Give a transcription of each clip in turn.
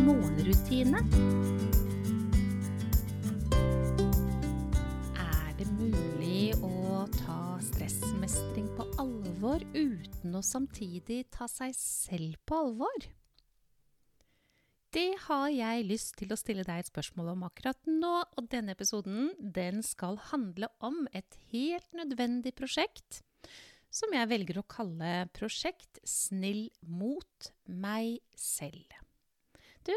morgenrutine. Er det mulig å ta stressmestring på alvor uten å samtidig ta seg selv på alvor? Det har jeg lyst til å stille deg et spørsmål om akkurat nå, og denne episoden den skal handle om et helt nødvendig prosjekt som jeg velger å kalle Prosjekt snill mot meg selv. Du,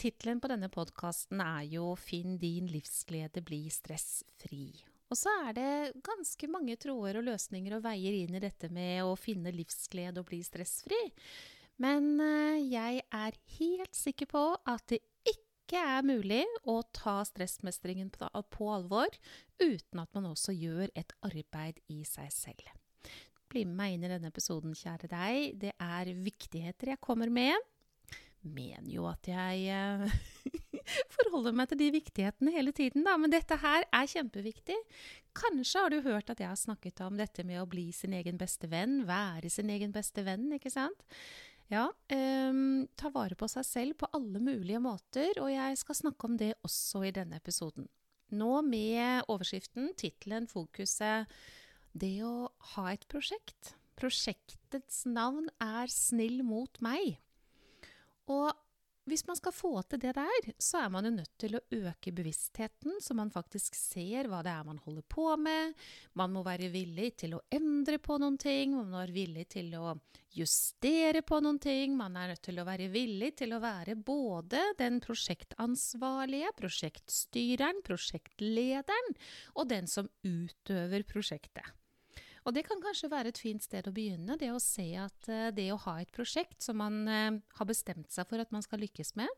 tittelen på denne podkasten er jo Finn din livsglede, bli stressfri. Og så er det ganske mange tråder og løsninger og veier inn i dette med å finne livsglede og bli stressfri. Men jeg er helt sikker på at det ikke er mulig å ta stressmestringen på, på alvor uten at man også gjør et arbeid i seg selv. Bli med meg inn i denne episoden, kjære deg. Det er viktigheter jeg kommer med. Mener jo at jeg uh, forholder meg til de viktighetene hele tiden, da. Men dette her er kjempeviktig. Kanskje har du hørt at jeg har snakket om dette med å bli sin egen beste venn. Være sin egen beste venn, ikke sant? Ja, um, ta vare på seg selv på alle mulige måter, og jeg skal snakke om det også i denne episoden. Nå med overskriften, tittelen, fokuset Det å ha et prosjekt. Prosjektets navn er Snill mot meg. Og hvis man skal få til det der, så er man jo nødt til å øke bevisstheten, så man faktisk ser hva det er man holder på med. Man må være villig til å endre på noen ting, man må være villig til å justere på noen ting. Man er nødt til å være villig til å være både den prosjektansvarlige, prosjektstyreren, prosjektlederen og den som utøver prosjektet. Og det kan kanskje være et fint sted å begynne, det å se at uh, det å ha et prosjekt som man uh, har bestemt seg for at man skal lykkes med,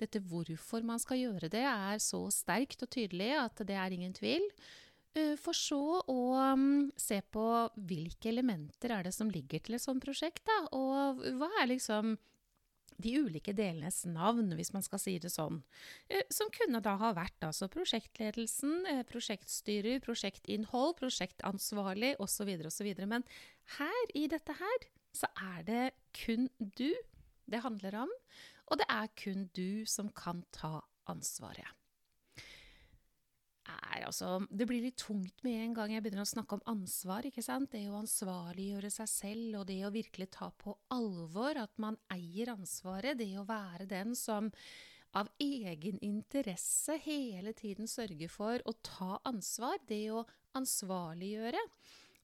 dette hvorfor man skal gjøre det, er så sterkt og tydelig at det er ingen tvil. Uh, for så å um, se på hvilke elementer er det som ligger til et sånt prosjekt, da, og hva er liksom de ulike delenes navn, hvis man skal si det sånn. Eh, som kunne da ha vært altså prosjektledelsen, eh, prosjektstyrer, prosjektinnhold, prosjektansvarlig osv. osv. Men her i dette her så er det kun du det handler om, og det er kun du som kan ta ansvaret er altså Det blir litt tungt med en gang jeg begynner å snakke om ansvar, ikke sant. Det å ansvarliggjøre seg selv, og det å virkelig ta på alvor at man eier ansvaret. Det å være den som av egen interesse hele tiden sørger for å ta ansvar. Det å ansvarliggjøre.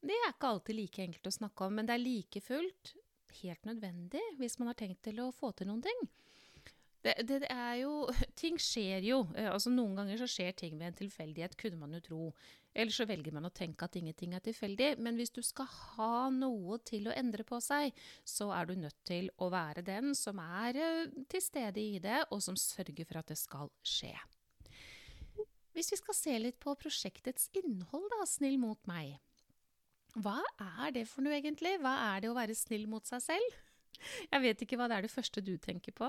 Det er ikke alltid like enkelt å snakke om, men det er like fullt helt nødvendig hvis man har tenkt til å få til noen ting. Det, det, det, er jo Ting skjer jo. Eh, altså Noen ganger så skjer ting ved en tilfeldighet, kunne man jo tro. Eller så velger man å tenke at ingenting er tilfeldig. Men hvis du skal ha noe til å endre på seg, så er du nødt til å være den som er uh, til stede i det, og som sørger for at det skal skje. Hvis vi skal se litt på prosjektets innhold, da, Snill mot meg. Hva er det for noe, egentlig? Hva er det å være snill mot seg selv? Jeg vet ikke hva det er det første du tenker på.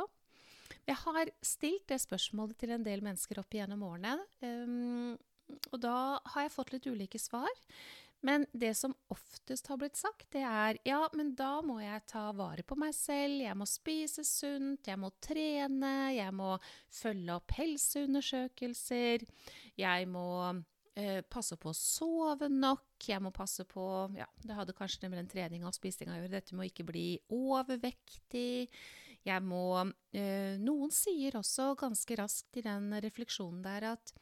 Jeg har stilt det spørsmålet til en del mennesker opp igjennom årene. Um, og da har jeg fått litt ulike svar. Men det som oftest har blitt sagt, det er ja, men da må jeg ta vare på meg selv, jeg må spise sunt, jeg må trene, jeg må følge opp helseundersøkelser, jeg må eh, passe på å sove nok, jeg må passe på Ja, det hadde kanskje det med den treninga og spisinga å gjøre, dette må ikke bli overvektig. Jeg må eh, Noen sier også ganske raskt i den refleksjonen der at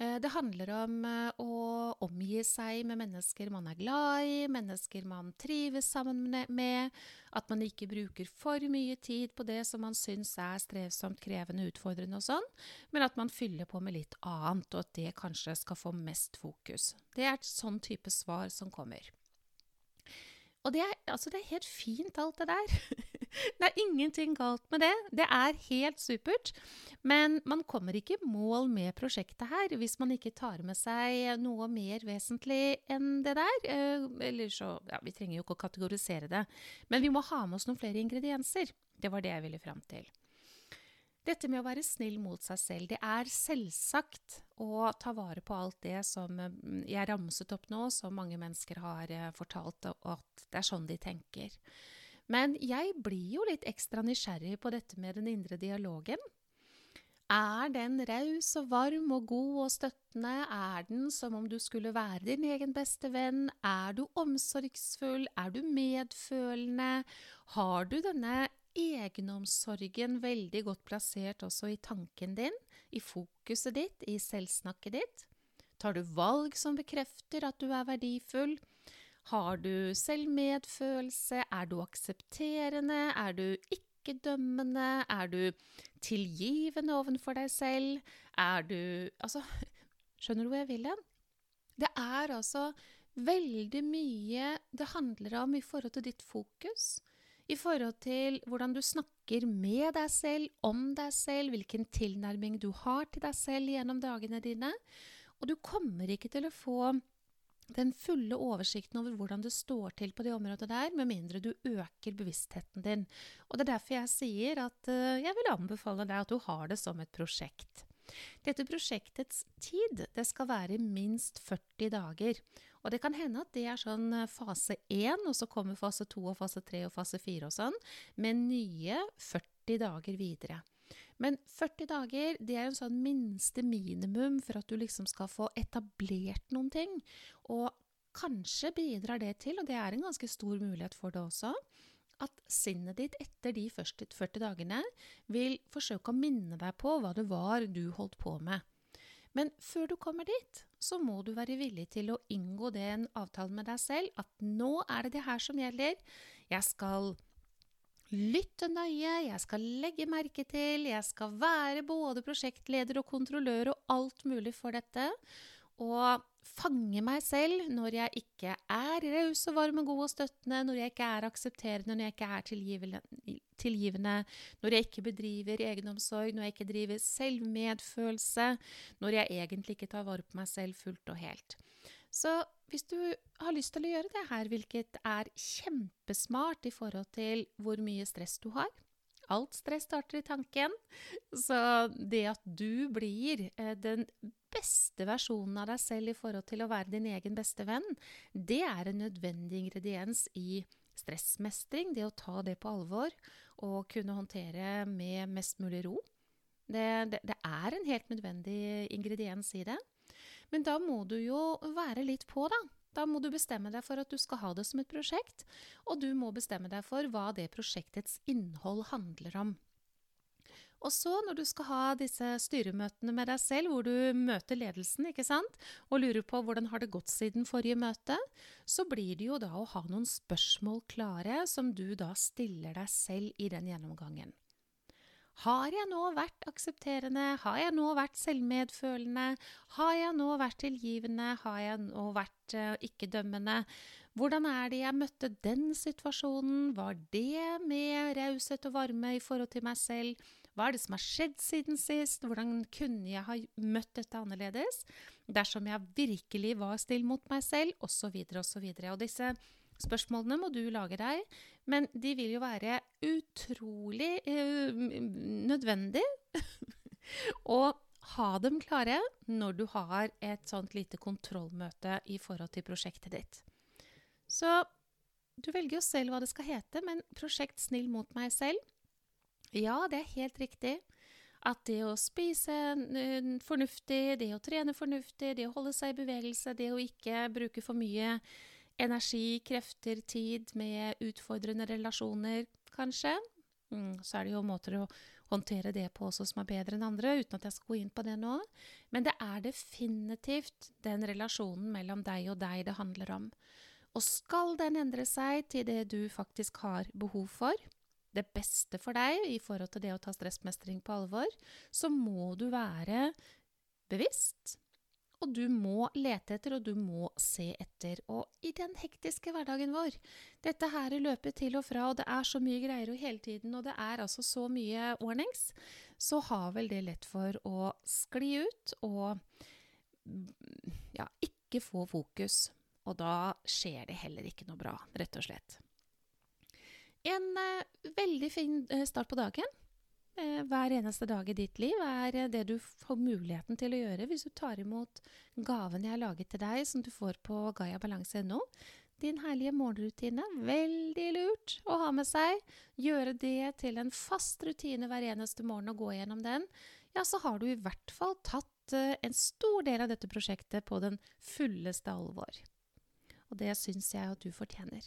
eh, det handler om eh, å omgi seg med mennesker man er glad i, mennesker man trives sammen med, at man ikke bruker for mye tid på det som man syns er strevsomt, krevende, utfordrende og sånn, men at man fyller på med litt annet, og at det kanskje skal få mest fokus. Det er et sånn type svar som kommer. Og det er, altså det er helt fint, alt det der. det er ingenting galt med det. Det er helt supert. Men man kommer ikke i mål med prosjektet her hvis man ikke tar med seg noe mer vesentlig enn det der. Eh, eller så Ja, vi trenger jo ikke å kategorisere det. Men vi må ha med oss noen flere ingredienser. Det var det jeg ville fram til. Dette med å være snill mot seg selv, det er selvsagt å ta vare på alt det som mm, jeg ramset opp nå, som mange mennesker har eh, fortalt, og at det er sånn de tenker. Men jeg blir jo litt ekstra nysgjerrig på dette med den indre dialogen. Er den raus og varm og god og støttende? Er den som om du skulle være din egen beste venn? Er du omsorgsfull? Er du medfølende? Har du denne egenomsorgen veldig godt plassert også i tanken din, i fokuset ditt, i selvsnakket ditt? Tar du valg som bekrefter at du er verdifull? Har du selvmedfølelse? Er du aksepterende? Er du ikke dømmende? Er du tilgivende overfor deg selv? Er du Altså, skjønner du hvor jeg vil hen? Det er altså veldig mye det handler om i forhold til ditt fokus i forhold til hvordan du snakker med deg selv, om deg selv, hvilken tilnærming du har til deg selv gjennom dagene dine. Og du kommer ikke til å få den fulle oversikten over hvordan det står til på det området der, med mindre du øker bevisstheten din. Og Det er derfor jeg sier at uh, jeg vil anbefale deg at du har det som et prosjekt. Dette prosjektets tid det skal være minst 40 dager. Og det kan hende at det er sånn eh, fase 1, og så kommer fase 2 og fase 3 og fase 4 og sånn, med nye 40 dager videre. Men 40 dager det er en sånn minste minimum for at du liksom skal få etablert noen ting. Og kanskje bidrar det til, og det er en ganske stor mulighet for det også, at sinnet ditt etter de første 40 dagene vil forsøke å minne deg på hva det var du holdt på med. Men før du kommer dit, så må du være villig til å inngå den avtalen med deg selv at nå er det det her som gjelder. Jeg skal lytte nøye, jeg skal legge merke til, jeg skal være både prosjektleder og kontrollør og alt mulig for dette. Og fange meg selv når jeg ikke er raus og varm og god og støttende, når jeg ikke er aksepterende, når jeg ikke er tilgivende, når jeg ikke bedriver egenomsorg, når jeg ikke driver selvmedfølelse, når jeg egentlig ikke tar vare på meg selv fullt og helt. Så hvis du har lyst til å gjøre det her, hvilket er kjempesmart i forhold til hvor mye stress du har Alt stress starter i tanken. Så det at du blir eh, den beste versjonen av deg selv i forhold til å være din egen beste venn, det er en nødvendig ingrediens i stressmestring. Det å ta det på alvor og kunne håndtere med mest mulig ro. Det, det, det er en helt nødvendig ingrediens i det. Men da må du jo være litt på, da. Da må du bestemme deg for at du skal ha det som et prosjekt, og du må bestemme deg for hva det prosjektets innhold handler om. Og så, når du skal ha disse styremøtene med deg selv, hvor du møter ledelsen ikke sant, og lurer på hvordan har det gått siden forrige møte, så blir det jo da å ha noen spørsmål klare som du da stiller deg selv i den gjennomgangen. Har jeg nå vært aksepterende? Har jeg nå vært selvmedfølende? Har jeg nå vært tilgivende? Har jeg nå vært uh, ikke-dømmende? Hvordan er det jeg møtte den situasjonen? Var det med raushet og varme i forhold til meg selv? Hva er det som har skjedd siden sist? Hvordan kunne jeg ha møtt dette annerledes dersom jeg virkelig var still mot meg selv? Og så videre og så videre. Og disse Spørsmålene må du lage deg, men de vil jo være utrolig uh, nødvendig å ha dem klare når du har et sånt lite kontrollmøte i forhold til prosjektet ditt. Så du velger jo selv hva det skal hete, men Prosjekt snill mot meg selv Ja, det er helt riktig at det å spise fornuftig, det å trene fornuftig, det å holde seg i bevegelse, det å ikke bruke for mye energi, krefter, tid med utfordrende relasjoner, kanskje. Mm, så er det jo måter å håndtere det på også som er bedre enn andre, uten at jeg skal gå inn på det nå. Men det er definitivt den relasjonen mellom deg og deg det handler om. Og skal den endre seg til det du faktisk har behov for, det beste for deg i forhold til det å ta stressmestring på alvor, så må du være bevisst og du må lete etter, og du må se etter. Og i den hektiske hverdagen vår, dette her løpet til og fra, og det er så mye greier og hele tiden, og det er altså så mye ordnings, så har vel det lett for å skli ut og ja, ikke få fokus. Og da skjer det heller ikke noe bra, rett og slett. En eh, veldig fin eh, start på dagen hver eneste dag i ditt liv er eh, det du får muligheten til å gjøre hvis du tar imot gaven jeg har laget til deg, som du får på gaiabalanse.no. Din herlige morgenrutine. Veldig lurt å ha med seg. Gjøre det til en fast rutine hver eneste morgen og gå gjennom den. Ja, så har du i hvert fall tatt eh, en stor del av dette prosjektet på den fulleste alvor. Og det syns jeg at du fortjener.